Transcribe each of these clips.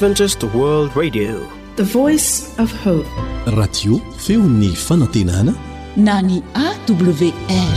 Adventist World Radio, the voice of hope. Radio feon'ny fanantenana na ny AWR.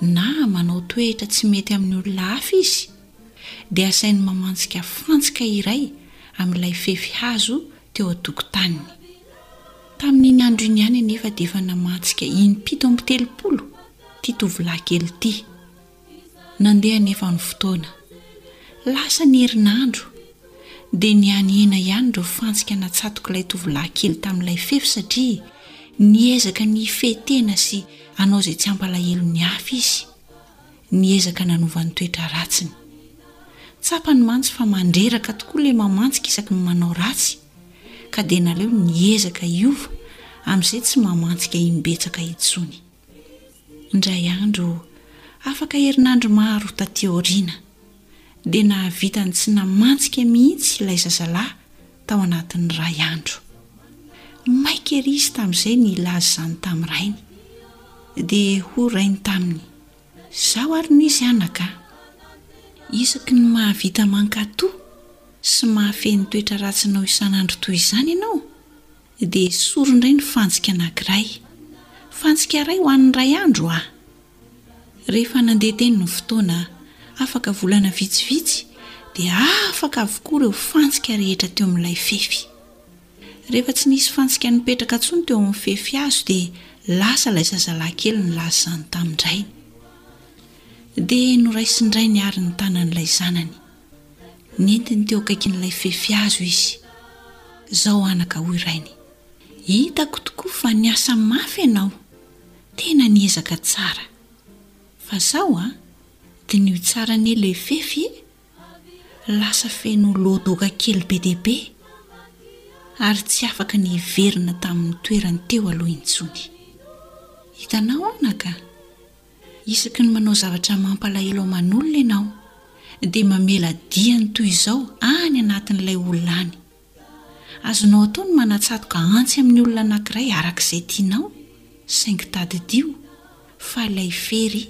na manao toehitra tsy mety amin'ny olona hafa izy, dia asainy mamantsika fantsika iray amin'ilay fefy hazo teo an-tokotaniny. Tamin'iny andro iny ihany anefa dia efa namantsika im-pito amby telopolo ity tovolahy kely ity. Nandeha anefa ny fotoana. Lasa ny herinandro dia nihanihena ihany ireo fantsika natsatok'ilay tovolahy kely tamin'ilay fefy satria niezaka ny hifehy tena sy hanao izay tsy hampalahelo ny hafa izy. Niezaka nanova ny toetra ratsiny. Tsapany mantsy fa mandreraka tokoa ilay mamantsika isaky ny manao ratsy, ka dia naleo niezaka hiova amin'izay tsy mamantsika imbetsaka intsony. Indray andro, afaka herinandro maro tatỳ aoriana, dia nahavita ny tsy namantsika mihitsy ilay zazalahy tao anatin'ny iray andro. Maika erỳ izy tamin'izay ny hilaza izany tamin'ny rainy. Dia hoy rainy taminy, Izaho àry no izy, anaka a! Isaky ny mahavita mankatò sy mahafehy ny toetra ratsinao isan'andro toy izany ianao, Dia esory indray ny fantsika anankiray. Fantsika iray ho an'ny iray andro â! Rehefa nandeha teny ny fotoana, afaka volana vitsivitsy, dia afaka avokoa ireo fantsika rehetra teo amin'ilay fefy. Rehefa tsy nisy fantsika nipetraka intsony teo amin'ny fefy hazo dia lasa ilay zazalahy kely nilaza izany tamin-drainy. Dia noraisin-drainy àry ny tanan'ilay zanany. Nentiny teo akaikin'ilay fefy hazo izy. Izao anaka, hoy rainy. Hitako tokoa fa niasa mafy ianao. Tena niezaka tsara. Fa izao an, diniho tsara anie ilay fefy e! Lasa feno loadoaka kely be dia be, ary tsy afaka niverina tamin'ny toerany teo aloha intsony. Hitanao anaka? Isaky ny manao zavatra mampalahelo aman'olona ianao, dia mamela diany toy izao any anatin'ilay olona any. Azonao atao ny manatsatoka antsy amin'ny olona anankiray araka izay tianao, saingy tadidio fa ilay fery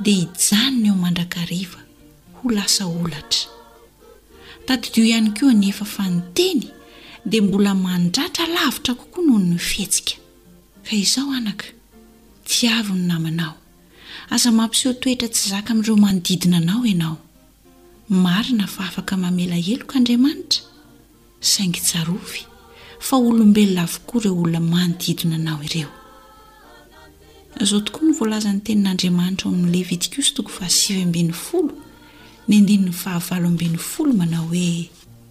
dia hijanona eo mandrakariva, ho lasa holatra. Tadidio ihany koa anefa fa ny teny dia mbola mandratra lavitra kokoa noho ny fihetsika. Ka izao anaka, tiavo ny namanao. Aza mampiseho toetra tsy zaka amin'ireo manodidina anao ianao. Marina fa afaka mamela heloka Andriamanitra, saingy tsarovy fa olombelona avokoa ireo olona manodidina anao ireo. Izao tokoa no voalazan'ny Tenin'Andriamanitra ao amin'ny Levitikosy toko fahasivy ambin'ny folo, ny andininy fahavalo ambin'ny folo manao hoe.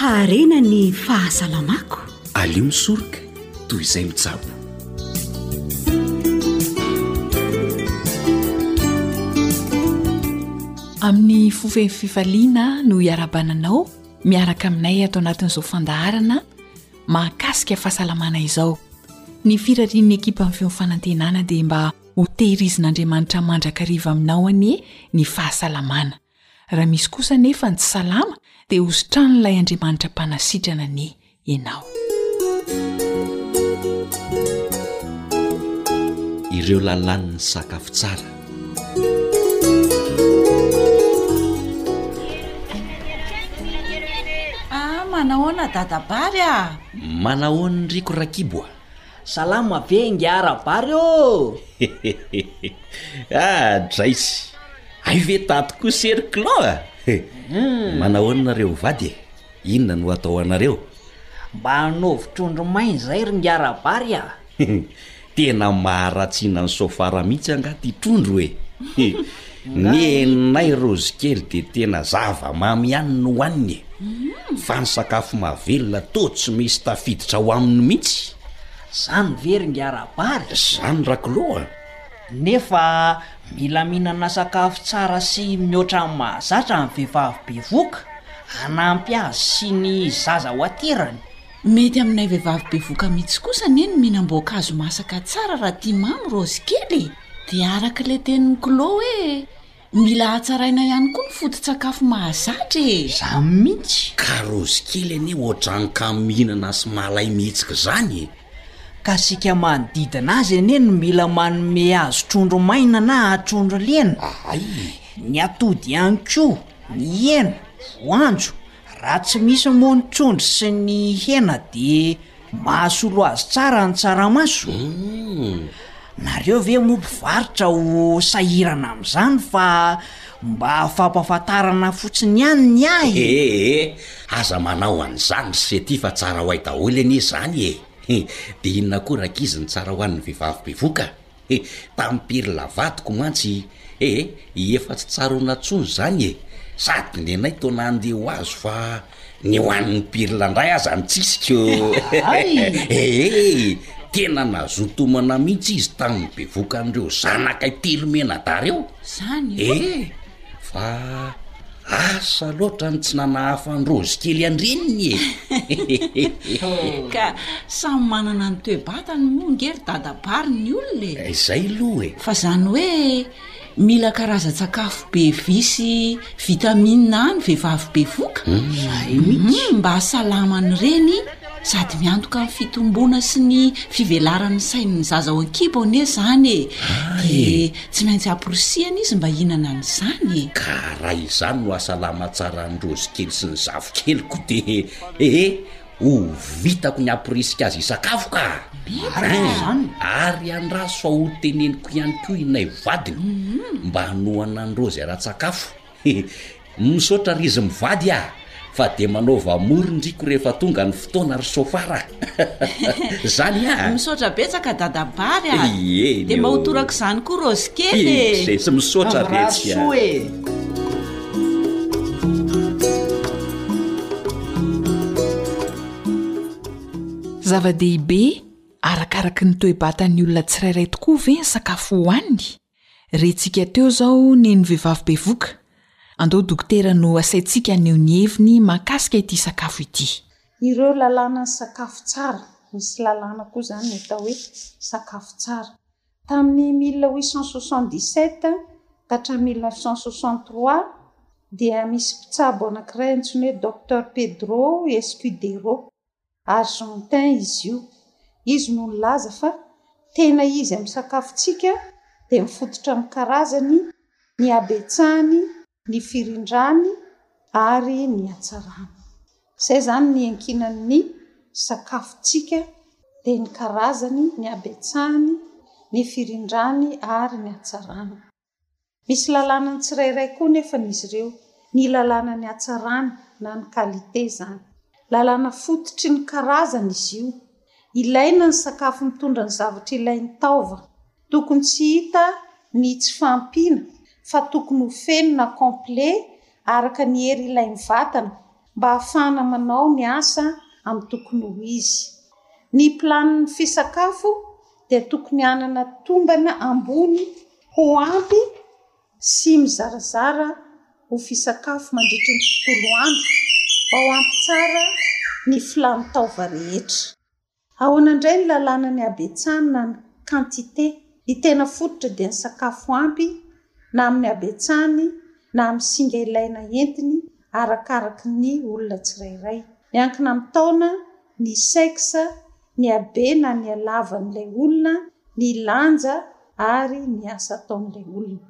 harena ny fahasalamako aleo misoroka toy izay mitsabo amin'ny fofeny fifaliana no hiarabananao miaraka aminay ato anatin'izao fandaharana mahakasika fahasalamana izao ny firarian'ny ekipa min'ny fiofanantenana dia mba Ho tehirizin'Andriamanitra mandrakariva aminao anie ny fahasalamana. Raha misy kosa anefa ny tsy salama dia hositran'ilay Andriamanitra mpanasitrana anie ianao. Ireo lalàn'ny sakafo tsara. Ah, manahoana Dada Bary ah? Manahoan'ny riko Rakibo ah? Salama ve ingahy Rabary ô! Ah Draisy, hay ve tato koa cercle a! Manao ahoana nareo mivady e? Inona no atao ho anareo? Mba hanaovy trondro may izay ry ingahy Rabary a! Tena maharatsiana an'i Sofara mihitsy angaha ity trondro e! Ny henonay Rozy kely dia tena zava-mamy ihany no hohaniny e! Fa ny sakafo mahavelona toa tsy misy tafiditra ao aminy mihitsy. Zany ve ry Ingahy Rabary? Zany Rakoloha a! Nefa mila mihinana sakafo tsara sy mihoatra ny mahazatra ny vehivavy bevoka hanampy azy sy ny zaza ho aterany. Mety aminay vehivavy bevoka mihitsy kosa anie ny mihinam-boankazo masaka tsara raha tia mamy Rozy kely e! Dia araka ilay tenin'i Klo hoe mila hatsaraina ihany koa ny foto-tsakafo mahazatra e! Izany mihitsy! Ka rozy kely anie ohatran'ny kamo mihinana sy malay mihitsika izany e! Ka isika manodidina azy anie no mila manome azy trondro maina na trondro lena, ny atody ihany koa, ny hena, voanjo, Raha tsy misy moa ny trondro sy ny hena dia mahasolo azy tsara ny tsaramaso. Nareo ve moa mpivarotra ho sahirana amin'izany fa mba fampahafantarana fotsiny ihany ny ahy e! Ee, aza manao an'izany ry se ty fa tsara ho ahy daholo anie izany e! Dia inona koa rankizy ny tsara ho an'ny vehivavy bevoka? He, tamim-piry lavadiko mantsy e! He, efa tsy tsaroana tsony izany e! Sady nenay toa nandeha ho azy fa ny ho an'ny pirla indray aza ny tsisiko o! Hay! He, tena nazoto homana mihitsy izy tamin'ny bevokan'ireo zanakay telo mianadahy ireo! Izany e! He! Fa asa loatra ny tsy nanahafan-dRozy kely an-dreniny e! Ka samy manana ny toe-batany moa ange ry dadabary ny olona e! Izay aloha e! Fa izany hoe mila karazan-tsakafo be vy sy vitamine any vehivavy bevoka mba hahasalama an'ireny. Sady miantoka ny fitomboana sy ny fivelaran'ny sain'ny zaza ao an-kibo anie izany e! Dia tsy maintsy amporisihana izy mba hihinana an'izany e! Ka raha izany no hahasalama tsara an'i Rozikely sy ny zafikeliko dia ee! ho vitako ny hamporisika azy hisakafo ka! Ein! Ary andraso fa hoteneniko ihany koa i Nay vadiny mba hanohana an'i Rozy ara-tsakafo. Misaotra ry izy mivady ah! fa dia manaova moron-driako rehefa tonga ny fotoana ry sofara ah! Zany ah! Misaotra betsaka dada Bary ah! Ie, Dia mba ho torako izany koa Rose kely e! Ie, sy misaotra betsy ah! Zava-dehibe arakaraky ny toe-batan'ny olona tsirairay tokoa ve ny sakafo hohaniny? Rentsika teo zao neny vehivavy bevoka, andao dokotera no asaintsika haneho ny heviny mahakasika ity sakafo ity. Ireo lalàna ny sakafo tsara, misy lalàna koa zany ny atao hoe sakafo tsara. Tamin'ny mille huit cent soixante-dix-sept ka hatramin'ny mille neuf cent soixante-trois dia misy mpitsabo anakiray antsoina hoe Docteur Pedro Escudero. Argentin izy io. Izy no nilaza fa tena izy amin'ny sakafontsika dia mifototra amin'ny karazany, ny habetsahany, ny firindrany ary ny hatsarany. Izay izany no iankinan'ny sakafontsika dia ny karazany, ny habetsahany, ny firindrany ary ny hatsarany. Misy lalànan'ny tsirairay koa nefa ny izy ireo, ny lalàna ny hatsarany na ny qualité izany. Lalàna fototry ny karazany izy io. Ilaina ny sakafo mitondra ny zavatra ilain'ny taova. Tokony tsy hita ny tsy fahampiana fa tokony ho feno na complet araka ny hery ilain'ny vatana. mba hahafahana manao ny asa amin'ny tokony ho izy. Ny planin'ny fisakafo dia tokony hanana tombana ambony ho ampy sy mizarazara ho fisakafo mandritry ny tontolo andro mba ho ampy tsara ny filan'ny taova rehetra. Ahoana indray ny lalàna ny habetsany na ny quantité? Ny tena fototra dia ny sakafo ampy na amin'ny habetsany na amin'ny singa ilaina entiny arakaraky ny olona tsirairay. Miankina amin'ny taona, ny sexe, ny habe na ny halavan'ilay olona, ny lanja ary ny asa ataon'ilay olona.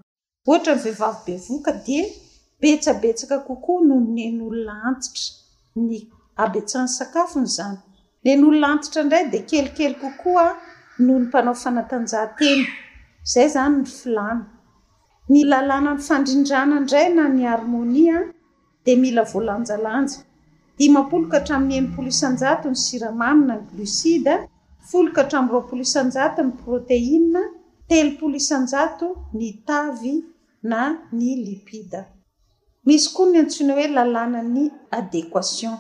Ohatra ny vehivavy bevoka dia betsabetsaka kokoa noho ny nen'olona antitra ny habetsan'ny sakafony izany. Nen'olona antitra indray dia kelikely kokoa noho ny mpanao fanatanjahantena. Izay izany ny filàna. Ny lalànan'ny fandrindrana indray na ny harmonia. dia mila voalanjalanja, dimampolo ka hatramin'ny enimpolo isan-jato ny siramamy na ny glucide, folo ka hatramin'ny roapolo isan-jato ny proteina, telopolo isan-jato ny tavy na ny lipida. Misy koa ny antsoina hoe lalànan'ny adéquation.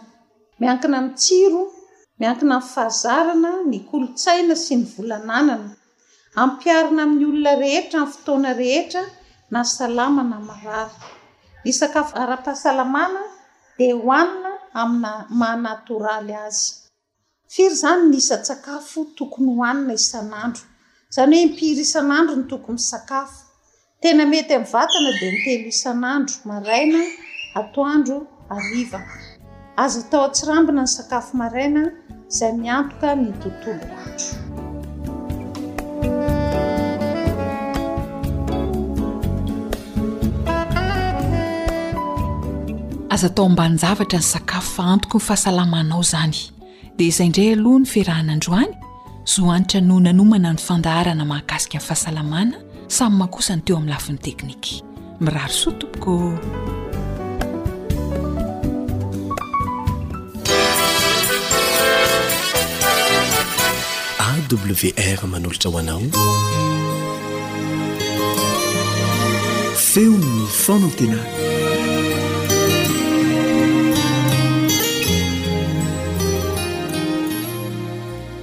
Miankina amin'ny tsiro, miankina amin'ny fahazarana, ny kolontsaina sy ny vola ananana. Ampiharina amin'ny olona rehetra amin'ny fotoana rehetra na salama na marary. Ny sakafo ara-pahasalamana dia hohanina amin'ny maha natoraly azy. Firy izany ny isan-tsakafo tokony hohanina isan'andro? Izany hoe impiry isan'andro no tokony misakafo? Tena mety amin'ny vatana dia intelo isan'andro, maraina, atoandro, hariva. Azo atao an-tsirambina ny sakafo maraina izay miantoka ny tontolo andro. Aza atao ambanin-javatra ny sakafo fa antoky ny fahasalamanao izany. Dia izay indray aloha ny fiarahana androany, zo hanitra no nanomana ny fandaharana mahakasika ny fahasalamana samy maha kosa ny teo amin'ny lafiny teknika. Mirary soa tompoko ô! wr manolotra ho anao feon'ny fanantenana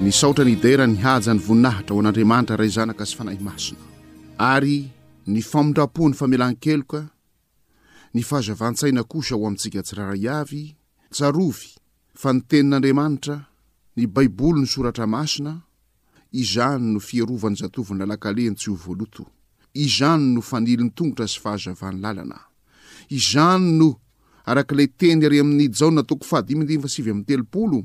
nisaotra ny dera ny haja ny voninahitra ho an'andriamanitra ray zanaka sy fanahy masina ary ny famindram-po ny famelan-keloka Ny fahazavan-tsaina kosa ho amintsika tsirairay avy, tsarovy fa ny Tenin'Andriamanitra, ny Baiboly no soratra masina, izany no fierovan'ny zatovo ny lalan-kalehiny tsy ho voaloto, izany no fanilintongotra sy fahazavan'ny lalana. Izany no, araka ilay teny ary amin'i Jaona toko fahadimy andininy fahasivy amby telopolo,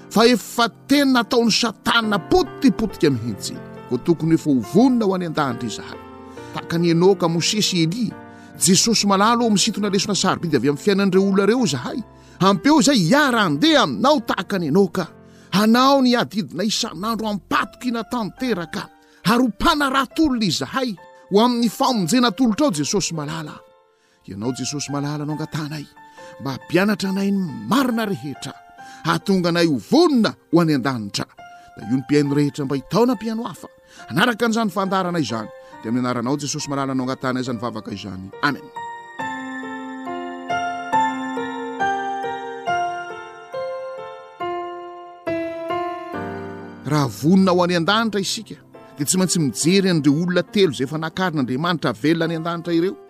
fa efa tena ataon'i Satana potipotika mihitsy, koa tokony efa ho vonona ho any an-danitra izahay. Tahaka an'i Enoka, Mosesy sy Elia, Jesosy malalo eo misintona lesona sarobidy avy amin'ny fiainan'ireo olona ireo izahay. Ampio izay hiara-handeha aminao tahaka an'i Enoka, hanao ny adidinay isan'andro am-patokiana tanteraka, ary ho mpanarato olona izahay ho amin'ny famonjena atolotrao Jesosy malala. Ianao Jesosy malala no angatahanay mba hampianatra anay ny marina rehetra, hahatonga anay ho vonona ho any an-danitra. Da io ny mpihaino rehetra mba hitaona mpihaino hafa hanaraka an'izany fandaharana izany. Dia amin'ny anaranao Jesosy malala no angatahanay izany vavaka izany. Amen. Raha vonona ho any an-danitra isika dia tsy maintsy mijery an'ireo olona telo izay efa nakarin'Andriamanitra havelona any an-danitra ireo.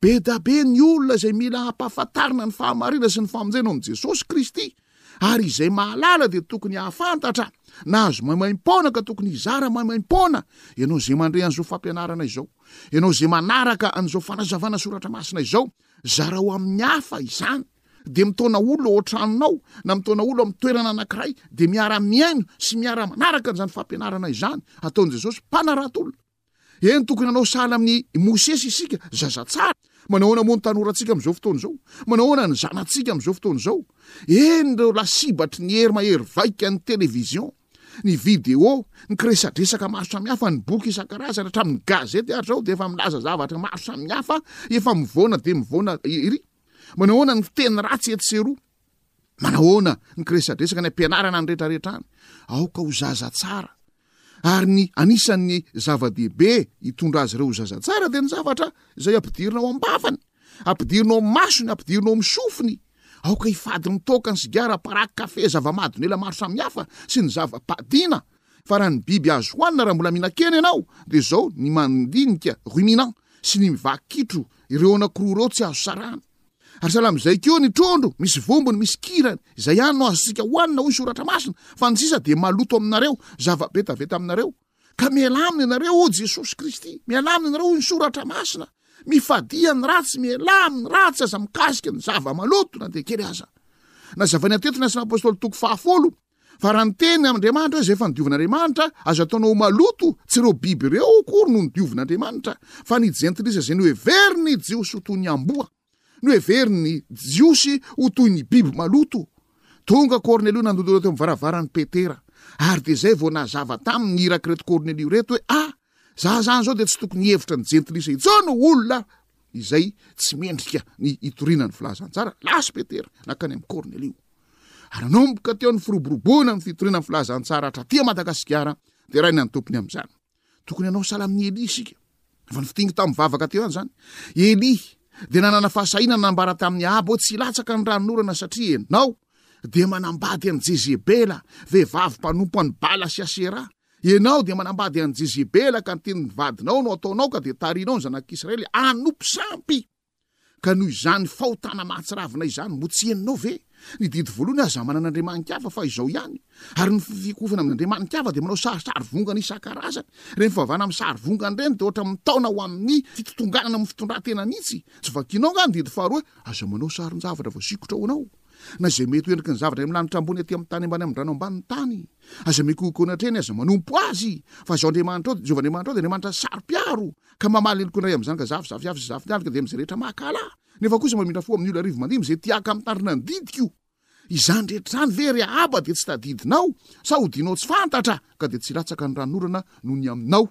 Be da be ny olona izay mila hampahafantarina ny fahamarina sy ny famonjena ao amin'i Jesosy Kristy, ary izay mahalala dia tokony hahafantatra, nahazo maimaim-poana ka tokony hizara maimaim-poana, ianao izay mandre an'izao fampianarana izao, ianao izay manaraka an'izao fanazavana soratra masina izao, zarao amin'ny hafa izany, dia mitaona olona ao an-tranonao, na mitaona olona amin'ny toerana anankiray, dia miara-mihaino sy miara-manaraka an'izany fampianarana izany, ataon'i Jesosy mpanarato olona. Eny, tokony hanao sahala amin'i Mosesy isika, zaza tsara. Manahoana moa ny tanorantsika amin'izao fotoana izao? Manahoana ny zanatsika amin'izao fotoana izao? Eny, ireo lasibatry ny hery mahery vaika, ny televizion, ny video, ny kiresadresaka maro samihafa, ny boky isan-karazany, hatramin'ny gazety ary izao dia efa milaza zavatra maro samihafa efa mivoana dia mivoana ery. Manahoana ny fiteny ratsy etsy sy eroa? Manahoana ny kiresadresaka any am-pianarana any rehetrarehetra any? Aoka ho zaza tsara. Ary ny anisan'ny zava-dehibe hitondra azy ireo ho zaza tsara dia ny zavatra izay ampidirina ao am-bavany, ampidirina ao amin'ny masony, ampidirina ao amin'ny sofiny. Aoka hifady ny toaka, ny sigara, paraky, kafe, zava-mahadomelina maro samihafa sy ny zava-padiana. Fa raha ny biby azo hohanina raha mbola mihinan-kena ianao dia izao ny mandinika, ruminant, sy ny mivaha kitro, ireo anankiroa ireo tsy azo sarahana. Ary sahala amin'izay koa ny trondro, misy vombony, misy kirany, izay ihany no azontsika hohanina, hoy Soratra Masina, fa ny sisa dia maloto aminareo, zava-betaveta aminareo. Ka mialà aminy ianareo, hoy Jesosy Kristy. Mialà aminy ianareo, hoy ny Soratra Masina. Mifadia ny ratsy, mialà amin'ny ratsy, aza mikasika ny zava-maloto na dia kely aza. Nazavain'i Antety Nasin'Apostoly toko fahafolo, Fa raha ny teny Andriamanitra izay efa nodiovin'Andriamanitra, aza ataonao ho maloto, tsy ireo biby ireo akory no nodiovin'Andriamanitra, fa ny jentilisa izay noheverin'ny Jiosy ho toy ny amboa. Noheverin'ny Jiosy ho toy ny biby maloto. Tonga Kornelio nandondona teo amin'ny varavaran'i Petera. Ary dia izay vao nazava taminy ny irak'ireto Kornelio ireto hoe, Ah! Za zany zao dia tsy tokony hihevitra ny jentilisa intsony ho olona izay tsy mendrika ny hitoriana ny filazantsara, lasa Petera nankany amin'i Kornelio. Ary nanomboka teo ny firoboroboana ny fitoriana ny filazantsara hatraty Madagasikara, deraina ny tompony amin'izany. Tokony hanao sahala amin'ny Elia isika. Efa nifitingy tamin'ny vavaka teo ihany izany. Elia dia nanana fahasahiana nambara tamin'i Ahaba hoe tsy hilatsaka ny ranonorana satria ianao dia manambady an'i Jezebela, vehivavy mpanompo an'i Bala sy Aseraha. Ianao dia manambady an'i Jezebela ka ny tenin'ny vadinao no ataonao ka dia tarihinao ny zanak'Israely hanompo sampy. Ka noho izany fahotana mahatsiravina izany, moa tsy henonao ve? Ny didy voalohany, Aza manana andriamani-kafa fa izao ihany. Ary ny fifikofana amin'ny andriamani-kafa dia manao sarisary vongana isan-karazany. Ireny fivavahana amin'ny sary vongana ireny dia ohatra mitaona ho amin'ny fitotonganana amin'ny fitondran-tena mihitsy. Tsy vakinao angaha ny didy faharoa hoe, Aza manao sarin-javatra voasikotra ho anao? na izay mety ho endriky ny zavatra any amin'ny lanitra ambony aty amin'ny tany ambany amin'ny rano ambanin'ny tany. Aza mikohokona hatreny, aza manompo azy, fa izao Andriamanitrao, Jehovah Andriamanitrao, dia Andriamanitra saro-piaro, ka mamaly heloka indray amin'izany, ka zafy, zafy avy sy zafy ny alika, dia amin'izay rehetra mahakahala ahy, nefa kosa mamindra fo amin'ny olo hariva mandimby, izay tia haka mitandrina ny didiko. Izany rehetra izany ve, ry Ahaba, dia tsy tadidinao? Sa odianao tsy fantatra, ka dia tsy hilatsaka ny ranon'orana noho ny aminao?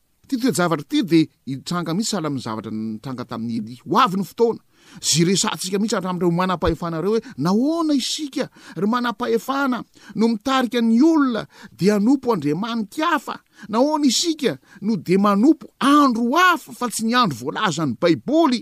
Ity toe-javatra ity dia hitranga mihitsy sahala amin'ny zavatra nitranga tamin'i Elia. Ho avy ny fotoana izay resahantsika mihitsy hatramin'ireo manam-pahefana ireo hoe, Nahoana isika, ry manam-pahefana, no mitarika ny olona dia hanompo andriamani-ka hafa? Nahoana isika no dia manompo andro hafa fa tsy ny andro voalazan'ny Baiboly?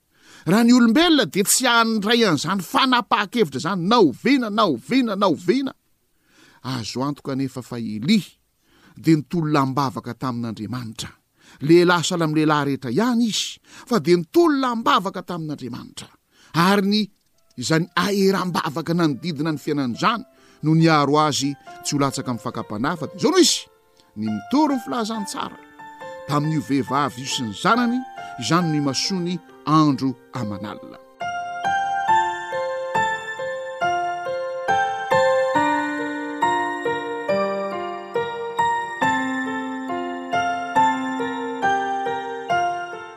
Raha ny olombelona dia tsy handray an'izany fanapahan-kevitra izany na oviana na oviana na oviana. Azo antoka anefa fa i Elia dia nitolona am-bavaka tamin'Andriamanitra. Lehilahy sahala amin'ny lehilahy rehetra ihany izy, fa dia nitolona am-bavaka tamin'Andriamanitra. Ary ny Izany aeram-bavaka nanodidina ny fiainany izany no niaro azy tsy ho latsaka amin'ny fakam-panahy fa dia izao no izy, Ny mitory ny filazantsara tamin'io vehivavy io sy ny zanany, izany no imasoany andro aman'alina.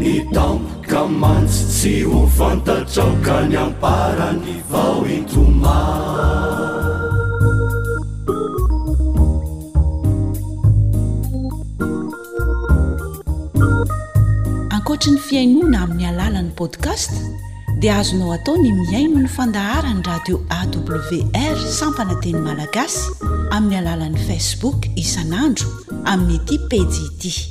Ny tampoka mantsy tsy ho fantatrao ka ny amparany vao hitomany. Ankoatry ny fihainoana amin'ny alalan'ny podcast dia azonao atao ny mihaino ny fandaharan'ny radio AWR sampana teny malagasy amin'ny alalan'ny Facebook isan'andro amin'ity pejy ity.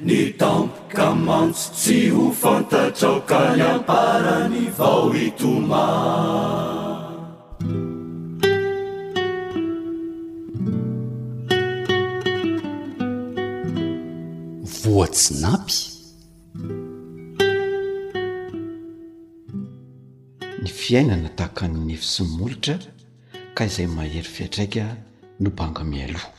Ny tampoka mantsy tsy ho fantatrao ka ny amparany vao hitomany. Voa tsinapy? Ny fiainana tahaka ny nefy sy molotra ka izay mahery fiatraika no banga mialoha.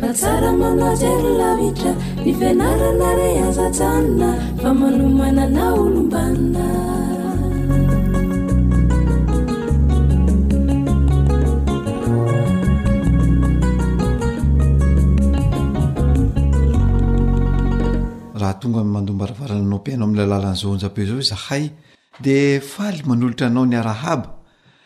Fa tsara manao jery lavitra Ny fianarana re aza ajanona Fa manomana na olom-banona raha tonga ny mandombaravarana anao mpiaino amin'ny alalan'izao onjam-peo izao izahay dia faly manolotra anao ny arahaba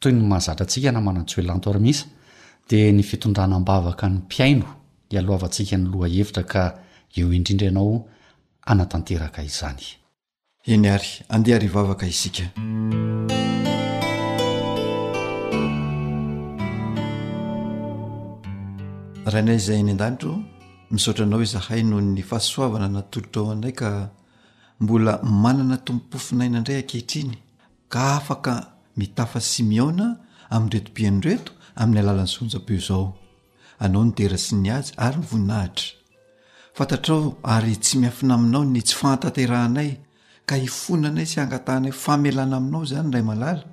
Toy ny mahazatra antsika na manan-tsoa elanto ary misa dia ny fitondrana am-bavaka ny mpihaino ialoavantsika ny lohahevitra ka eo indrindra ianao hanatanteraka izany. Eny ary, andeha ary hivavaka isika. Rainay izay any an-danitro, misaotra anao izahay noho ny fahasoavana natolotrao anay ka mbola manana tompofon'aina indray ankehitriny ka afaka mitafa sy mihaona amin'ireto mpihaino ireto amin'ny alalan'izao onjam-peo izao, anao ny dera sy ny ajy ary ny voninahitra. Fantatrao ary tsy miafina aminao ny tsy fahatanterahanay ka hifonanay sy hangatahanay famelana aminao izany Ray malala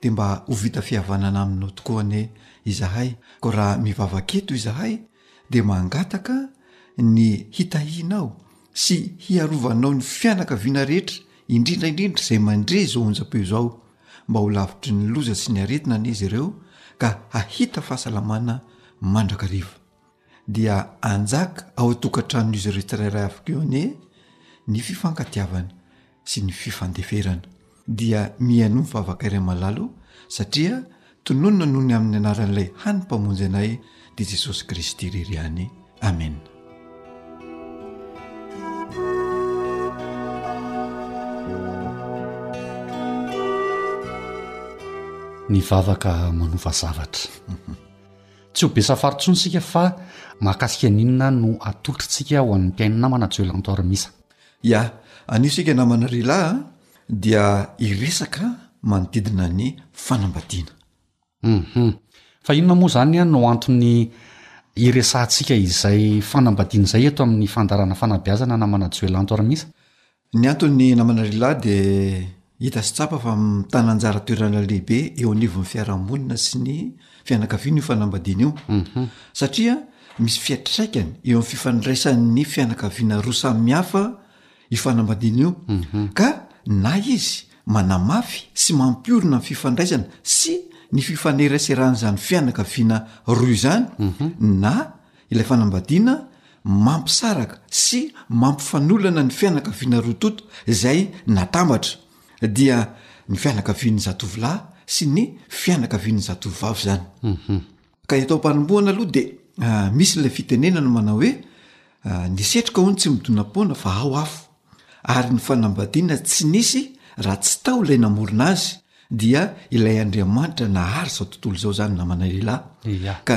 dia mba ho vita fihavanana aminao tokoa anie izahay koa raha mivavaka eto izahay dia mangataka ny hitahianao sy hiarovanao ny fianakaviana rehetra indrindra indrindra izay mandre izao onjam-peo izao mba ho lavitry ny loza sy ny aretina anie izy ireo ka hahita fahasalamana mandrakariva dia anjaka ao an-tokantranon'izy ireo tsirairay avy koa anie ny fifankatiavana sy ny fifandeferana. Dia mihainoa ny vavaka iray malalo satria tononina noho ny amin'ny anaran'ilay hany mpamonjy anay dia Jesosy Kristy irery ihany. Amena. ny vavaka manova zavatra tsy ho besafarintsony isika fa mahakasika n'inona no atolotra tsika ho an'ny mpiaino namana joelantoarmisa Ia, anio isika namana ry lahy a dia hiresaka manodidina ny fanambadiana. Umhum. Fa inona moa izany a no anton'ny hiresahantsika izay fanambadiana izay eto amin'ny fandaharana fanabeazana namana Joel Anto Armisa? Ny antony namana ry lahy dia Hita sy tsapa fa mitana anjara toerana lehibe eo anivon'ny fiarahamonina sy ny fianakaviana io fanambadiana io mhm. satria misy fiatraikany eo amin'ny fifandraisan'ny fianakaviana roa samihafa io fanambadiana io mhm. ka na izy manamafy sy mampiorina ny fifandraisana sy ny fifaneraseran'izany fianakaviana roa izany mhm. na Ilay fanambadiana mampisaraka sy mampifanolana ny fianakaviana roa toto izay natambatra, dia ny fianakavian'ny zatovolahy sy ny fianakavian'ny zatovovavy izany. Ka eto am-panombohana aloha dia misy ilay fitenenana manao hoe, Ny setroka hono tsy midona am-poana fa ao afo. Ary ny fanambadiana tsy nisy raha tsy tao ilay namorona azy dia ilay Andriamanitra nahary izao tontolo izao izany namana lehilahy. Ia. Ka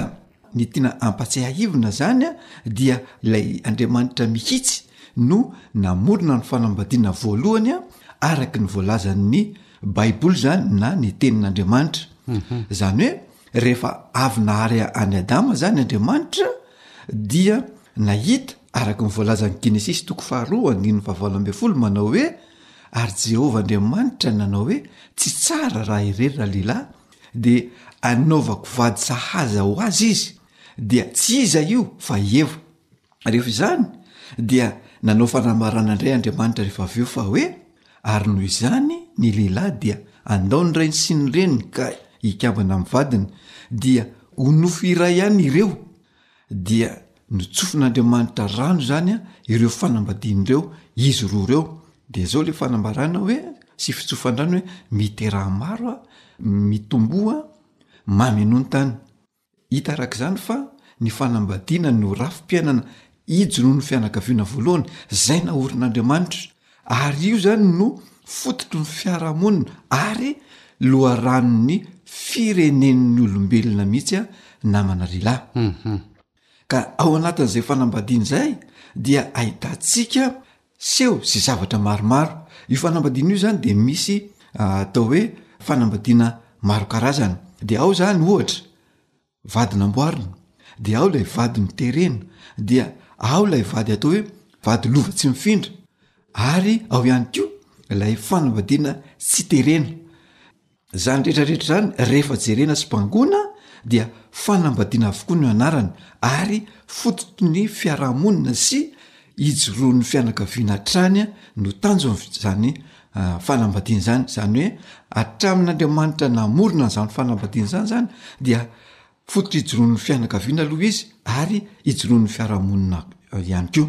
ny tiana ampatsiahivina izany dia ilay Andriamanitra mihitsy no namorona ny fanambadiana voalohany araka ny voalazan'ny Baiboly izany na ny tenin'Andriamanitra. Izany hoe rehefa avy nahary an'i Adama izany Andriamanitra dia nahita Araka ny voalazan'ny Genesisy toko faharoa andininy fahavalo ambin'ny folo manao hoe, Ary Jehovah Andriamanitra nanao hoe, Tsy tsara raha irery ralehilahy, dia hanaovako vady sahaza ho azy izy, dia tsy iza io fa i Eva. Rehefa izany, dia nanao fanambarana indray Andriamanitra rehefa avy eo fa hoe, Ary noho izany ny lehilahy dia handao ny rainy sy ny reniny ka hikambana amin'ny vadiny, dia ho nofo iray ihany ireo. dia notsofin'Andriamanitra rano izany ireo fanambadiany ireo izy roa ireo, dia zao le fanambarana hoe sy fitsofandrano hoe miteraha maro a mitomboa mamy noho ny tany hita araka izany fa ny fanambadiana no rafi-piainana ijo noho ny fianakaviana voalohany zay naorin'Andriamanitra Ary io izany no fototry ny fiarahamonina ary loharanon'ny firenen'ny olombelona mihitsy an namana lehilahy. Ka ao anatin'izay fanambadiana izay dia ahitantsika seho sy zavatra maromaro. Io fanambadiana io izany dia misy atao hoe fanambadiana maro karazana. Dia ao izany ohatra Vady namboarina, dia ao ilay vady miterena, dia ao ilay vady atao hoe vady lova tsy mifindra, ary ao ihany koa ilay fanambadiana tsy terena. Izany rehetrarehetra izany rehefa jerena sy bangoina dia fanambadiana avokoa no anarany ary fototry ny fiarahamonina sy ijoroan'ny fianakaviana hatrany no tanjon'izany fanambadiana izany, izany hoe hatramin'Andriamanitra namorona an'izany fanambadiana izany izany dia fototra ijoroan'ny fianakaviana aloha izy ary ijoroan'ny fiarahamonina ihany koa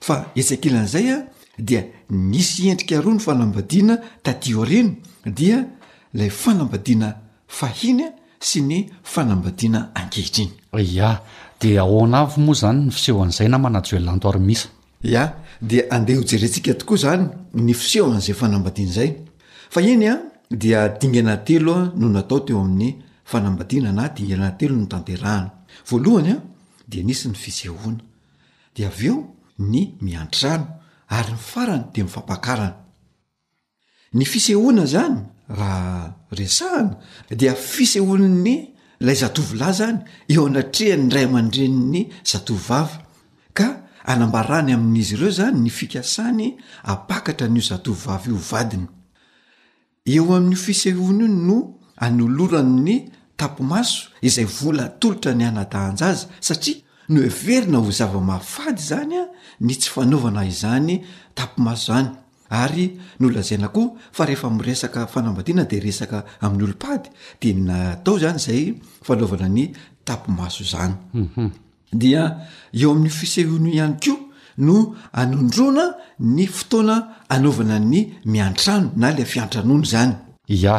fa etsy ankilan'izay a dia nisy endrika roa ny fanambadiana taty aoriana dia ilay fanambadiana fahiny sy ny fanambadiana ankehitriny. Ia, dia ahoana avy moa izany ny fiseho an'izay namana Joelanto ary Misa? Ia, dia andeha hojerentsika tokoa izany ny fiseho an'izay fanambadiana izay. Fahiny dia dingana telo no natao teo amin'ny fanambadiana na dingana telo no notanterahana. Voalohany dia nisy ny fisehoana, dia avy eo ny miantrano ary ny farany dia ny fampakarana. Ny fisehoana zany raha resahana dia fisehoan'ny lay zatovolahy zany eo anatrehan'ny ray aman-drenin'ny zatovovavy ka anambarany amin'izy ireo zany ny fikasany apakatra an'io zatovovavy io vadiny eo amin'io fisehoana io no anoloran'ny tapimaso izay vola atolotra ny anadahanjy azy satria no heverina ho zava-mahafady zany a ny tsy fanaovana izany tapimaso zany Ary nolazaina koa fa rehefa miresaka fanambadiana dia resaka amin'ny olom-pady dia natao izany izay fanaovana ny tapi-maso izany. Dia eo amin'ny fisehoana io ihany koa no anondroana ny fotoana anaovana ny miantrano na ilay fiantranoana izany. Ia,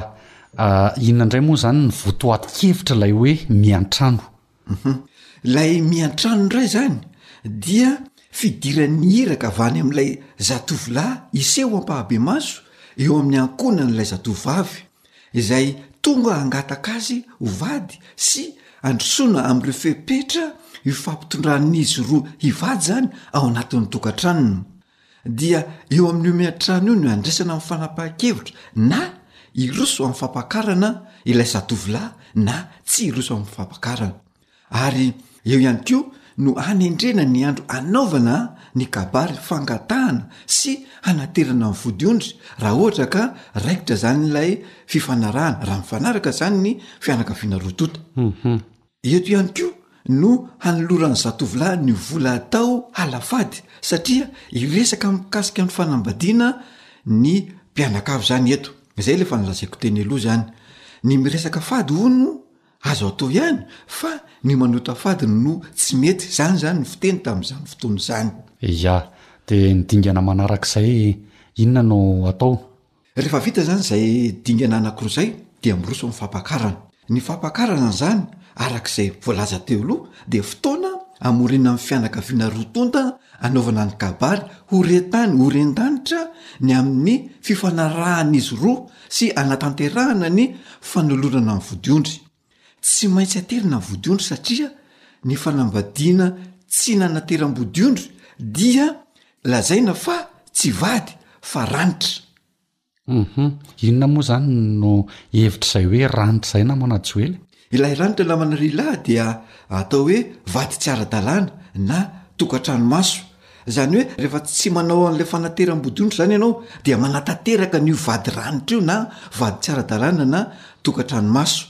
inona indray moa izany ny votoatin-kevitra ilay hoe miantrano? Uhum. Ilay miantrano indray izany dia fidiran'ny iraka avy any amin'ilay zatovolahy hiseho ampahabemaso eo amin'ny ankohonan'ilay zatovovavy, izay tonga hangataka azy ho vady sy handrosoana amin'ireo fepetra io fampitondran'izy roa hivady izany ao anatin'ny tokantranony. dia eo amin'ny omean-trano io no iandraisana ny fanapahan-kevitra na hiroso amin'ny fampakarana ilay zatovolahy na tsy hiroso amin'ny fampakarana. Ary eo ihany koa no hanendrena ny andro hanaovana ny kabary fangatahana sy hanaterana ny vodiondry raha ohatra ka raikitra izany ilay fifanarahana, raha mifanaraka izany ny fianakaviana roa tonta. Eto ihany koa no hanoloran'ny zatovolahy ny vola atao halafady satria hiresaka mikasika ny fanambadiana ny mpianakavy izany eto. Izay ilay efa nolazaiko teny aloha izany. Ny miresaka fady hono azo atao ihany fa ny manota fady no tsy mety. Izany izany ny fiteny tamin'izany fotoana izany. Yah, dia ny dingana manarak'izay inona no atao? Rehefa vita izany izay dingana anankiroa izay dia miroso ny fampakarana. Ny fampakarana izany araka izay voalaza teo aloha dia fotoana amorina ny fianakaviana roa tonta anaovana ny kabary ho re tany ho ren danitra ny amin'ny fifanarahan'izy roa sy anatanterahana ny fanolorana ny vodiondry. Tsy maintsy aterina ny vodiondry satria ny fanambadiana tsy nanateram-bodiondry dia lazaina fa tsy vady fa ranitra. Humm inona moa izany no hevitr'izay hoe ranitra izay namana Joely? Ilay ranitra namana ry lahy dia atao hoe vady tsy ara-dalàna na tokantrano maso Izany hoe rehefa tsy manao an'ilay fanateram-bodiondry izany ianao dia manatanteraka an'io vady ranitra io na vady tsy ara-dalàna na tokantranomaso.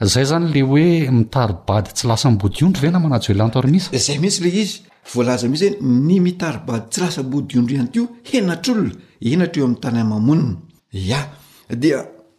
Izay izany ilay hoe mitari-bady tsy lasam-bodiondry ve namana Joelanto Armisa? Izay mihitsy ilay izy. Voalaza mihitsy hoe ny mitari-bady tsy lasam-bodiondry ihany koa henatr'olona, henatra eo amin'ny tany aman-monina. Ia. Dia.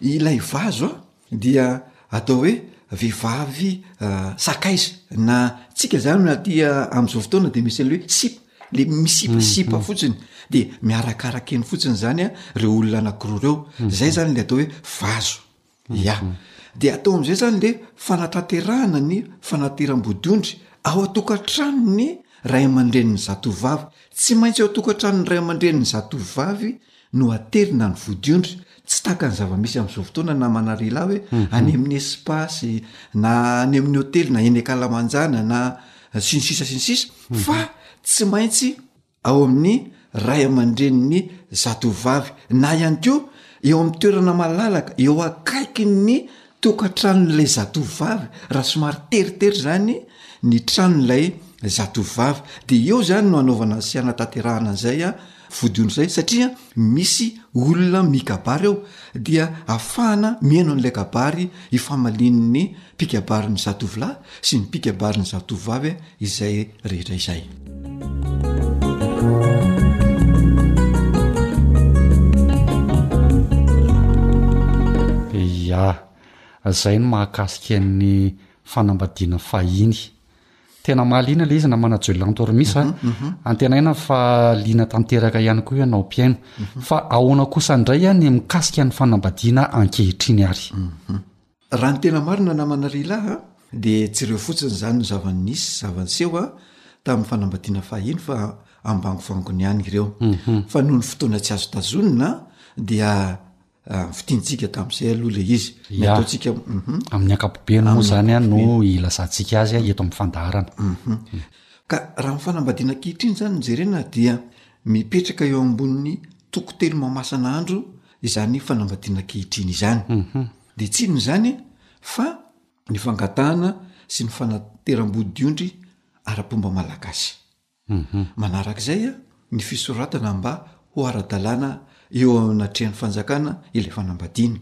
Ilay vazo dia atao hoe vehivavy sakaiza na tsika zany no aty am'zao fotoana de misy an'le hoe sipa le misipa sipa fotsiny de miarakaraka eny fotsiny zany a reo olona anakiroa reo mhm. zay zany le atao hoe vazo mhm. ya de atao am'zay zany le fanatanterahana ny fanateram-bodondry ao atokantranony ray aman-drenin'ny zatovavy tsy maintsy ao tokantranony ray aman-drenin'ny zatovavy no aterina ny vodiondry tsy taka ny zava-misy amin'izao fotoana na manarila hoe any amin'ny espasy na any amin'ny hotely na eny akalamanjana na sy ny sisa sy ny sisa fa tsy maintsy ao amin'ny ray aman-drenin'ny zatovovavy na ihany koa eo amin'ny toerana malalaka eo akaiky ny Tokantranon'ilay zatovovavy, raha somary teritery izany ny tranon'ilay zatovovavy, dia eo izany no anaovana sy hanatanterahana an'izay vodiondry izay, satria misy olona mikabary ao, dia afahana mihaino an'ilay kabary ifamalian'ny mpikabarin'ny zatovolahy sy ny mpikabarin'ny zatovovavy izay rehetra izay. Ya, izay no mahakasika ny fanambadiana fahiny. Tena mahaliana ilay izy namana Joelan Tormis a, mhm, mhm. antenaina fa liana tanteraka ihany koa ianao mpihaino. Mhm. Fa ahoana kosa indray a ny mikasika ny fanambadiana ankehitriny ary? Raha ny tena marina namana ry lahy a, dia tsy ireo fotsiny izany no zava-nisy sy zava-niseho a, tamin'ny fanambadiana fahiny fa ambangovangony ihany ireo. Fa noho ny fotoana tsy azo tazonina dia fitintsika tamin'izay aloha ilay izy. Ny ataontsika, um. Amin'ny ankapobeny moa izany a no ilazantsika azy a eto amin'ny fandaharana. Um. Ka raha ny fanambadiana ankehitriny izany no jerena dia mipetraka eo ambonin'ny toko telo mamasana andro Izany fanambadiana ankehitriny izany dia tsy inona izany fa ny fangatahana sy ny fanateram-bodiondry ara-pomba malagasy. Manaraka izay ny fisoratana mba ho ara-dalàna eo anatrehan'ny fanjakana ilay fanambadiana.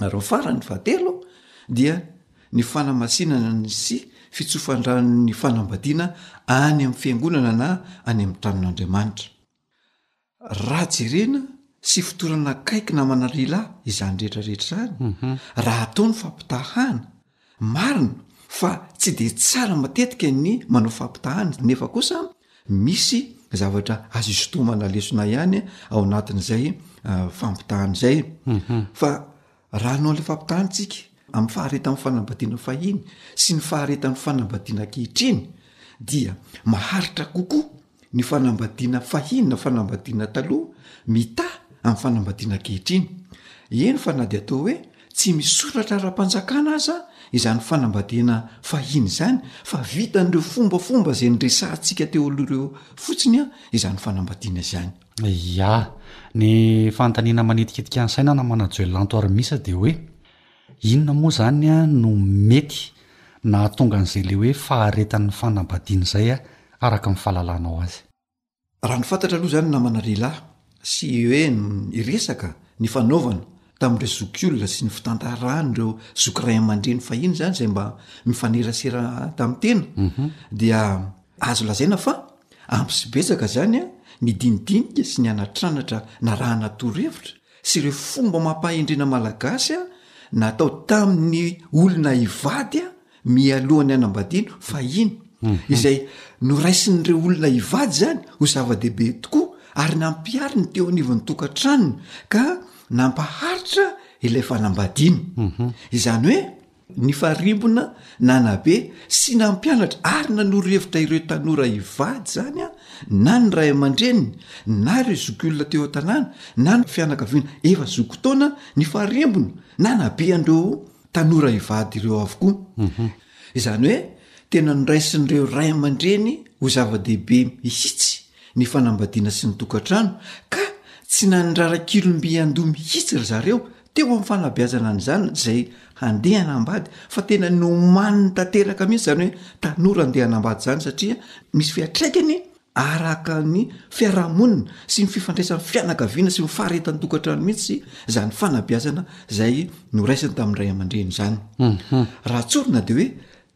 Ary ny farany, fahatelo, dia ny fanamasinana ny sy fitsofan-dranon'ny fanambadiana any amin'ny fiangonana na any amin'ny tranon'Andriamanitra. Raha jerena sy fotorana akaiky namana lehilahy izany rehetra rehetra izany, raha atao ny fampitahana, marina fa tsy dia tsara matetika ny manao fampitahana nefa kosa misy zavatra azo isintomana lesona ihany ao anatin'izay fampitahana izay fa Raha hanao ilay fampitahana isika amin'ny faharetan'ny fanambadiana fahiny sy ny faharetan'ny fanambadiana ankehitriny dia maharitra kokoa ny fanambadiana fahiny na fanambadiana taloha mitaha amin'ny fanambadiana ankehitriny. Eny fa na dia toa hoe tsy misy soratra ara-panjakana aza izany fanambadiana fahiny izany fa vitan'ireo fombafomba izay niresahantsika teo aloha ireo fotsiny izany fanambadiana izany. Ia. Ny fanontaniana manitikitika ny saina na manajoelanto ary misa dia hoe inona moa izany no mety nahatonga an'izay ilay hoe faharetan'ny fanambadiana izay araka ny fahalalanao azy? Raha ny fantatra aloha izany namana lehilahy sy hoe ny resaka, ny fanaovana tamin'ireo zokiolona sy ny fitantaran'ireo zoky ray aman-dreny fahiny zany zay mba mifanerasera tamin'ny tena mhm. dia azo lazaina fa ampsy betsaka zany a ny dinidinika sy ny anatranatra na raha natoryhevitra sy ireo fomba mampahendrena malagasy a natao tamin'ny olona ivady a mialohan'ny hanambadiana fahiny, izay noraisin'ireo olona hivady izany ho zava-dehibe tokoa ary nampihariny teo anivon'ny tokantranony ka nampaharitra ilay fanambadiana. Izany hoe nifarimbona, nanabe sy nampianatra ary nanoro hevitra ireo tanora hivady izany na ny ray aman-dreniny na ireo zokiolona teo an-tanàna na ny fianakaviana efa zoky taona nifarimbona nanabe an'ireo tanora hivady ireo avokoa izany hoe tena noraisin'ireo ray aman-dreny ho zava-dehibe mihitsy ny fanambadiana sy ny tokantrano ka tsy nandrara kilomby handoa mihitsy ry zareo teo amin'ny fanabeazana ny zanany izay handeha hanambady fa tena nomaniny tanteraka mihitsy izany hoe tanora andeha hanambady izany satria misy fiatraikany Araka ny fiarahamonina sy ny fifandraisan'ny fianakaviana sy ny faharetan-tokantrano mihitsy izany fanabeazana izay noraisiny tamin'ny ray aman-dreny izany. Raha tsorina dia hoe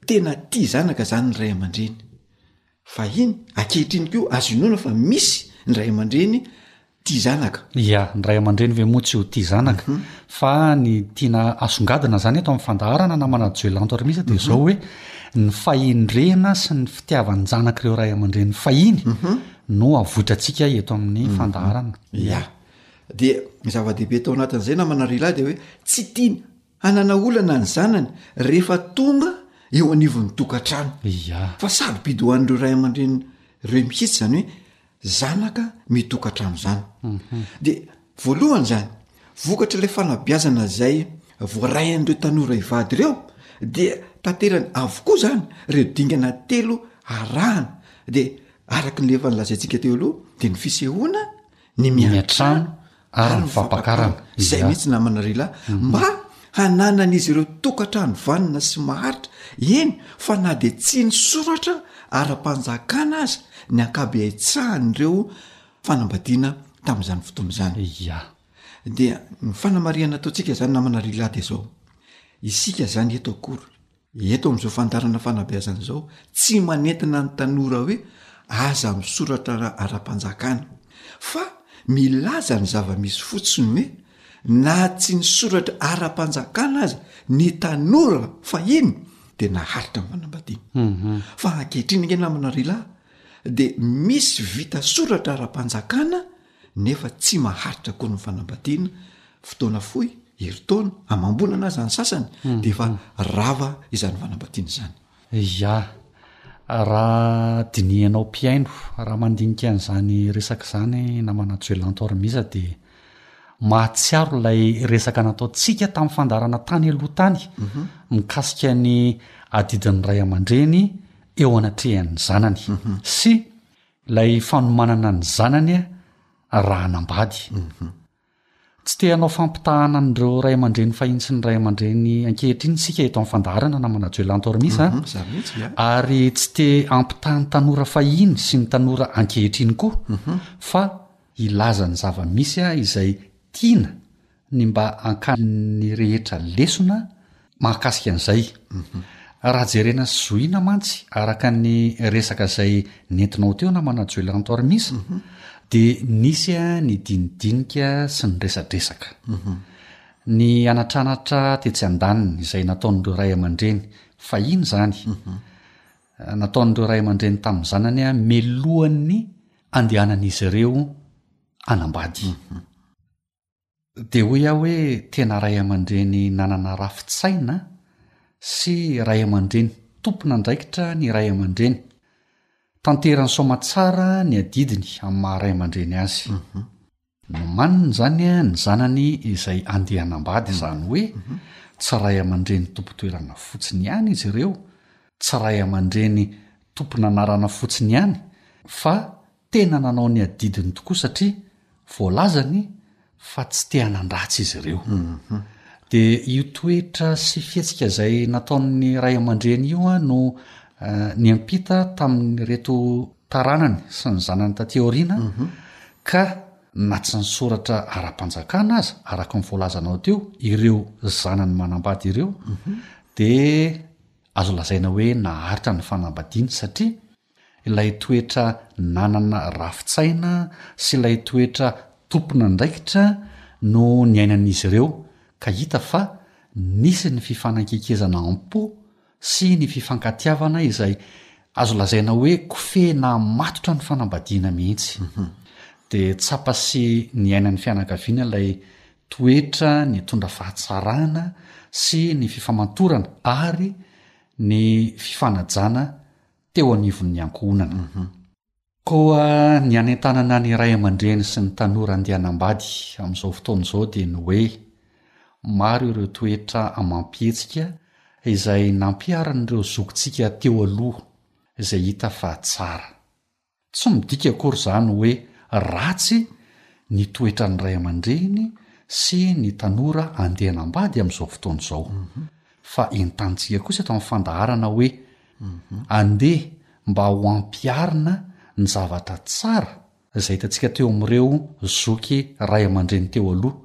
tena tia zanaka izany ny ray aman-dreny. Fahiny, ankehitriny koa azo inoana fa misy ny ray aman-dreny tia zanaka. Ia, ny ray aman-dreny ve moa tsy ho tia zanaka? Fa ny tiana asongadina izany eto amin'ny fandaharana namana Joelanto Armisa dia izao hoe ny fahendrena sy ny fitiavan-janak'ireo ray aman-dreny fahiny no avoitrantsika eto amin'ny fandaharana. Ia. Dia ny zava-dehibe tao anatin'izay namana ry lahy dia hoe tsy tiany hanana olana ny zanany rehefa tonga eo anivon'ny tokantrano. Ia. Fa sarobidy ho an'ireo ray aman-dreny ireo mihitsy izany hoe zanaka mitokantrano izany de voalohany izany vokatr' ilay fanabiazana izay voaray an'ireo tanora hivady ireo dia tanterany avokoa zany reo dingana telo arahana de araky ny lefa ny lazaintsika teo aloha de ny fisehoana ny miantrano ary ny fampakarana izay mihitsy namana ry lahy mhm. mba hananan'izy ireo tokantrano vanina sy maharitra eny fa na dia tsy ny soratra ara-panjakana azy ny ankabe haitsahan'ireo fanambadiana tamin'izany fotoana izany ya dia ny fanamarihana ataontsika zany namana ry lahy de zao isika zany eto akory Eto amin'izao fandaharana fanabeazana izao, tsy manentana ny tanora hoe aza misoratra ara-panjakana, fa milaza ny zava-misy fotsiny hoe, na tsy nisoratra ara-panjakana aza ny tanora fahiny dia naharitra ny fanambadiana. Fa ankehitriny ange namana ry lahy dia misy vita soratra ara-panjakana nefa tsy maharitra akory ny fanambadiana, fotoana fohy, herintaona, amam-bolana aza ny sasany dia efa rava izany fanambadiana izany. Ia, raha dinihanao mpihaino, raha mandinika an'izany resaka izany namana Joel Antoarimisa dia mahatsiaro ilay resaka nataontsika tamin'ny fandaharana tany aloha tany mikasika ny adidin'ny ray aman-dreny eo anatrehan'ny zanany sy Ilay fanomanana ny zanany raha hanambady. Tsy te hanao fampitahana an'ireo ray aman-dreny fahiny sy ny ray aman-dreny ankehitriny isika eto amin'ny fandaharana namana Joelan Tormis a. Ary tsy te hampitaha ny tanora fahiny sy ny tanora ankehitriny koa fa hilaza ny zava-misy aho izay tiana ny mba hankanin'ny rehetra lesona mahakasika an'izay. Raha jerena sy zohiana mantsy araka ny resaka izay nentinao teo namana Joelanto Armis dia nisy ny dinidinika sy ny resadresaka. Ny anatranatra tetsy andaniny izay nataon'ireo ray aman-dreny fahiny izany, nataon'ireo ray aman-dreny tamin'ny zanany melohan'ny andehanan'izy ireo hanambady. Dia hoy aho hoe tena ray aman-dreny nanana rafi-tsaina sy ray aman-dreny tompon'andraikitra ny ray aman-dreny. Tanteran'i Soamatsara ny adidiny amin'ny maha ray aman-dreny azy. Mhm. Nomaniny izany ny zanany izay andeha hanambady, izany hoe mhm. tsy ray aman-dreny tompon-toerana fotsiny ihany izy ireo, tsy ray aman-dreny tompon'anarana fotsiny ihany, fa Tena nanao ny adidiny tokoa satria voalazany fa tsy te hanan-dratsy izy ireo. Dia io toetra sy fihetsika izay nataon'ny ray aman-dreny io no niampita tamin'ireto taranany sy ny zanany taty aoriana ka na tsy ny soratra ara-panjakana aza, araka ny voalazanao teo, ireo zanany manambady ireo dia azo lazaina hoe naharitra ny fanambadiany satria. ilay toetra nanana rafi-tsaina sy ilay toetra tompon'andraikitra no niainan'izy ireo ka hita fa nisy ny fifanakaikezana am-po sy ny fifankatiavana izay azo lazaina hoe kofehy nahamatotra ny fanambadiana mihitsy dia tsapa sy niainan'ny fianakaviana ilay toetra nitondra fahatsarana sy ny fifamantorana ary ny fifanajana teo anivon'ny ankohonana. Koa ny hanentanana ny ray aman-dreny sy ny tanora handeha hanambady amin'izao fotoana izao dia ny hoe, maro ireo toetra amam-pihetsika izay nampiharin'ireo zokintsika teo aloha izay hita fa tsara. Tsy midika akory izany hoe ratsy ny toetran'ny ray aman-dreny sy ny tanora andeha hanambady amin'izao fotoana izao, fa entanintsika kosa eto amin'ny fandaharana hoe andeha mba ho ampiharina ny zavatra tsara izay hitantsika teo amin'ireo zoky ray aman-dreny teo aloha,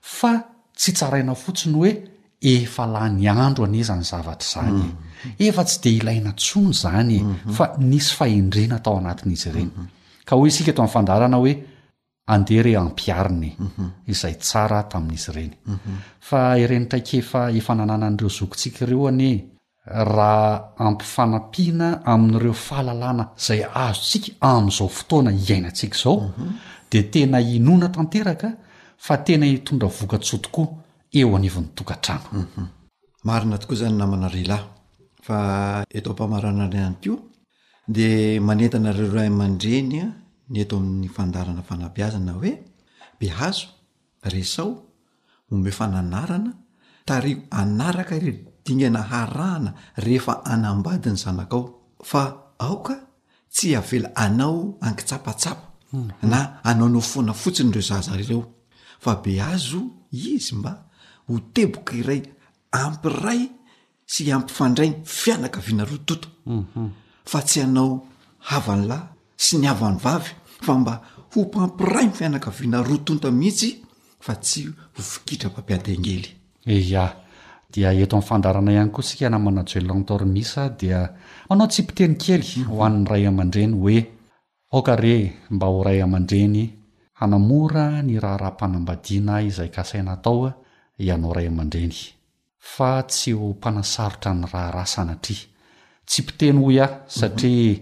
fa tsy tsaraina fotsiny hoe Efa lany andro anie izany zavatra izany e! Efa tsy dia ilaina intsony izany e! Fa nisy fahendrena tao anatin'izy ireny. Ka hoy isika tao amin'ny fandaharana hoe, Andeha re ampiharina e! izay tsara tamin'izy ireny. Fa ireny traikefa efa nananan'ireo zokintsika ireo anie raha ampifanampiana amin'ireo fahalalana izay azontsika amin'izao fotoana iainantsika izao dia tena inoana tanteraka fa tena hitondra vokatsoa tokoa eo anivon'ny tokantrano. Marina tokoa izany namana Rila, fa eto am-pamaranana ihany koa dia manentana ireo ray aman-dreny ny eto amin'ny fandaharana fanabeazana hoe, behazo, resaho, Omeo fananarana, tariho hanaraka ireo dingana harahana rehefa hanambady ny zanakao. Fa aoka tsy havela hanao ankitsapatsapa na hanaonao foana fotsiny ireo zaza ireo, fa beazo izy mba ho teboka iray ampiray sy hampifandray ny fianakaviana roa tonta fa tsy hanao havan'ny lahy sy ny havan'ny vavy fa mba ho mpampiray ny fianakaviana roa tonta mihitsy fa tsy ho fikitra mpampiady angely eia dia eto amin'ny fandarana ihany koa sika namana joelantor misa dia manao tsipiteny kely ho an'ny ray aman-dreny hoe aoka re mba ho ray aman-dreny hanamora ny raharaham-panambadiana izay kasaina atao ianao ray aman-dreny fa tsy ho mpanasarotra ny raharaha sanatria. Tsy mpiteny hoy aho satria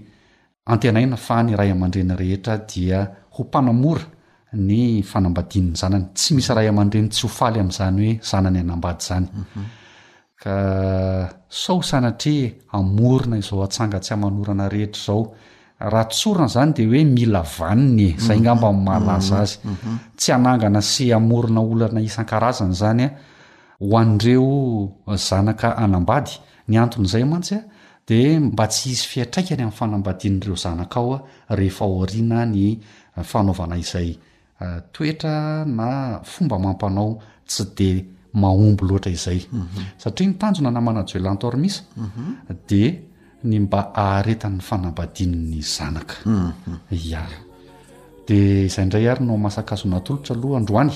antenaina fa ny ray aman-dreny rehetra dia ho mpanamora ny fanambadian'ny zanany. Tsy misy ray aman-dreny tsy ho faly amin'izany hoe zanany hanambady izany. Ka sao sanatria hamorona izao atsanga tsy aman'orana rehetra izao. Raha tsorina izany dia hoe mila vaniny e! Izay ngamba no mahalaza azy. Tsy hanangana sy hamorona olana isan-karazany izany ho an'ireo zanaka hanambady, ny anton'izay mantsy dia mba tsy hisy fiantraikany amin'ny fanambadian'ireo zanakao rehefa aoriana ny fanaovana izay toetra na fomba amam-panao tsy dia mahomby loatra izay, satria ny tanjona na manajoe lantormis dia ny mba aharetan'ny fanambadiany ny zanaka ya dia izay indray ary no masakazo natolotra aloha androany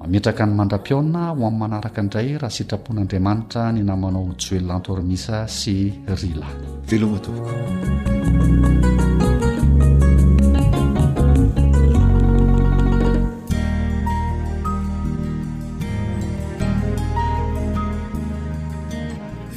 mametraka ny mandra-pihaona ho amin'ny manaraka indray raha sitrapon'andriamanitra ny namanao joel antormisa sy rila veloma tompoko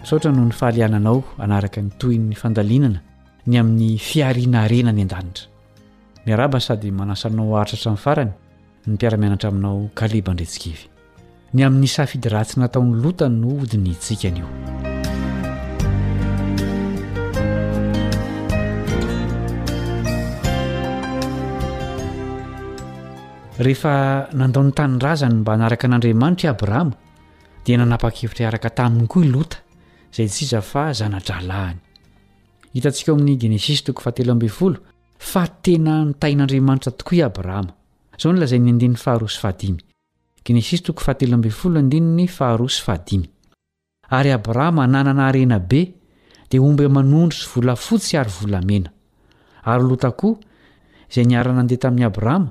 Misaotra noho ny fahaliananao hanaraka ny tohin'ny fandalinana ny amin'ny fihariana harena any an-danitra. Miarahaba sady manasa anao haharitra hatramin'ny farany ny mpiara-mianatra aminao Kaleba Andretsikivy. Ny amin'ny safidy ratsy nataon'i Lota no hodinihintsika anio. Rehefa nandao ny tanindrazany mba hanaraka an'Andriamanitra i Abrahama, dia nanapa-kevitra hiaraka taminy koa i Lota, izay tsy iza fa zana-drahalahiny. Hitantsika ao amin'ny Genesisy toko fahatelo ambin'ny folo fa tena nitahin'Andriamanitra tokoa i Abrahama. Izao no lazain'ny andininy faharoa sy fahadimy, Genesisy toko fahatelo ambin'ny folo andininy faharoa sy fahadimy, Ary Abrahama nanana harena be, dia omby aman'ondry sy volafotsy ary volamena. Ary Lota koa, izay niara-nandeha tamin'i Abrahama,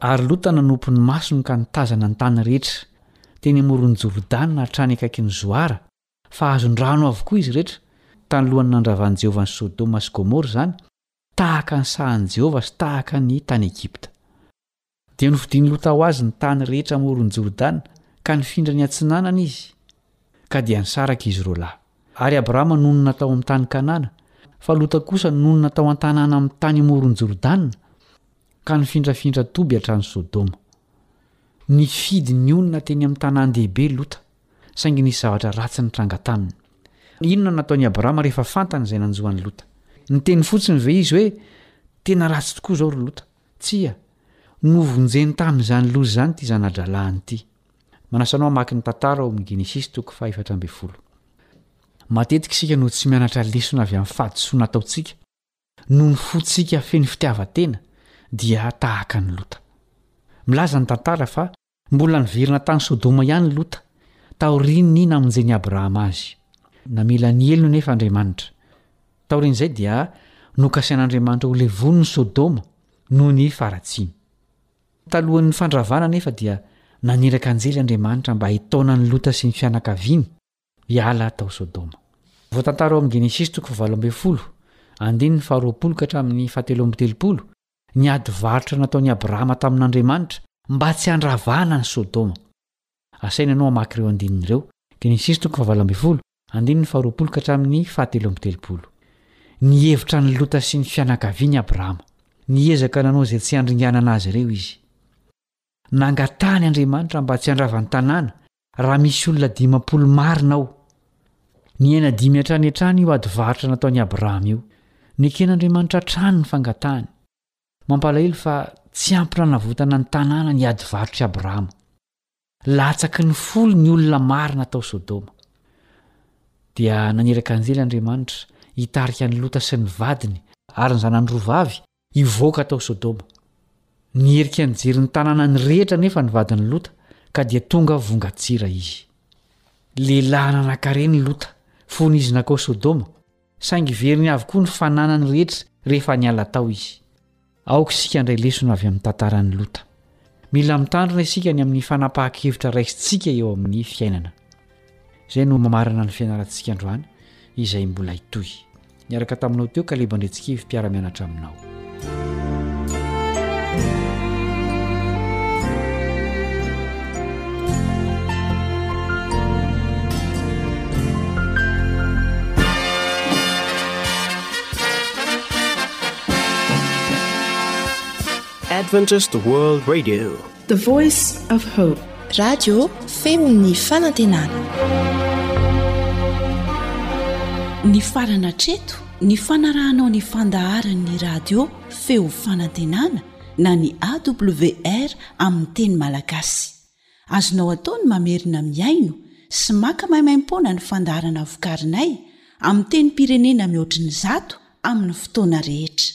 Ary Lota nanopy ny masony ka nitazana ny tany rehetra teny amoron'i Jordana hatrany akaikin'i Zoara, fa azon-drano avokoa izy rehetra, tanoloan'ny nandravan'i Jehovah an'i Sodoma sy Gomora izany, tahaka ny sahan'i Jehovah sy tahaka ny tany Egypta. Dia nofidin'i Lota ho azy ny tany rehetra amoron'i Jordana, ka nifindra niatsinanana izy, ka dia nisaraka izy roalahy. Ary Abrahama nonina tao amin'ny tany Kanana, fa Lota kosa nonina tao an-tanàna amin'ny tany amoron'i Jordana, Ka nifindrafindra toby hatrany Sodoma. Nifidy ny honina teny amin'ny tanàn-dehibe Lota, saingy nisy zavatra ratsy nitranga taminy. Inona no nataon'i Abrahama rehefa fantany izay nanjo an'i Lota? Niteny fotsiny ve izy hoe, Tena ratsy tokoa izao ry Lota? Tsia. Novonjeny tamin'izany loza izany ity zana-dralahiny ity. Manasa anao hamaky ny tantara ao amin'ny Genesisy toko fahefatra ambin'ny folo. Matetika isika no tsy mianatra lesona avy amin'ny fahadisoana ataontsika. noho ny fontsika feno fitiavan-tena dia tahaka an'i Lota. Milaza ny tantara fa mbola niverina tany Sodoma ihany Lota taorian'ny namonjen'i Abrahama azy. Namela ny helony anefa Andriamanitra. Taorian'izay dia nokasain'Andriamanitra ho levonin'i Sodoma noho ny faharatsiany. Talohan'ny fandravana anefa dia naniraka anjely Andriamanitra mba hitaona an'i Lota sy ny fianakaviany. hiala tao Sodoma. Voatantara ao amin'ny Genesisy toko fahavalo ambin'ny folo, andininy faharoapolo ka hatramin'ny fahatelo amby telopolo, ny ady varotra nataon'i Abrahama tamin'Andriamanitra mba tsy handravana an'i Sodoma. Asaina ianao hamaky ireo andininy ireo, Genesisy toko fahavalo ambin'ny folo, andininy faharoapolo ka hatramin'ny fahatelo amby telopolo. Nihevitra an'i Lota sy ny fianakaviany i Abrahama. Niezaka nanao izay tsy handringanana azy ireo izy. Nangatahany Andriamanitra mba tsy handrava ny tanàna Raha misy olona dimampolo marina ao. Niaina dimy hatrany hatrany io ady varotra nataon'i Abrahama io. Neken'Andriamanitra hatrany ny fangatahany. Mampalahelo fa tsy ampy nanavotana ny tanàna ny ady varotr'i Abrahama. Latsaky ny folo ny olona marina tao Sodoma. Dia naniraka anjely Andriamanitra hitarika an'i Lota sy ny vadiny, ary ny zanany roa vavy, Hivoaka tao Sodoma. Niherika nijery ny tanànany rehetra anefa ny vadin'i Lota, ka dia tonga vongan-tsira izy. Lehilahy nanan-karena i Lota, fony izy nankao Sodoma, saingy veriny avokoa ny fananany rehetra rehefa niala tao izy. Aoka isika handray lesona avy amin'ny tantaran'i Lota. Mila mitandrina isika ny amin'ny fanapahan-kevitra raisintsika eo amin'ny fiainana. Izay no mamarana ny fianarantsika androany izay mbola hitohy. Niaraka taminao teo Kaleba Andretsikivy mpiara-mianatra aminao. Adventist World Radio, the voice of hope. Radio feon'ny fanantenana. Ny farana hatreto, ny fanarahanao ny fandaharan'ny radio feo fanantenana na ny AWR amin'ny teny malagasy. Azonao atao ny mamerina mihaino sy maka maimaimpoana ny fandaharana vokarinay amin'ny tenim-pirenena mihoatry ny zato amin'ny fotoana rehetra.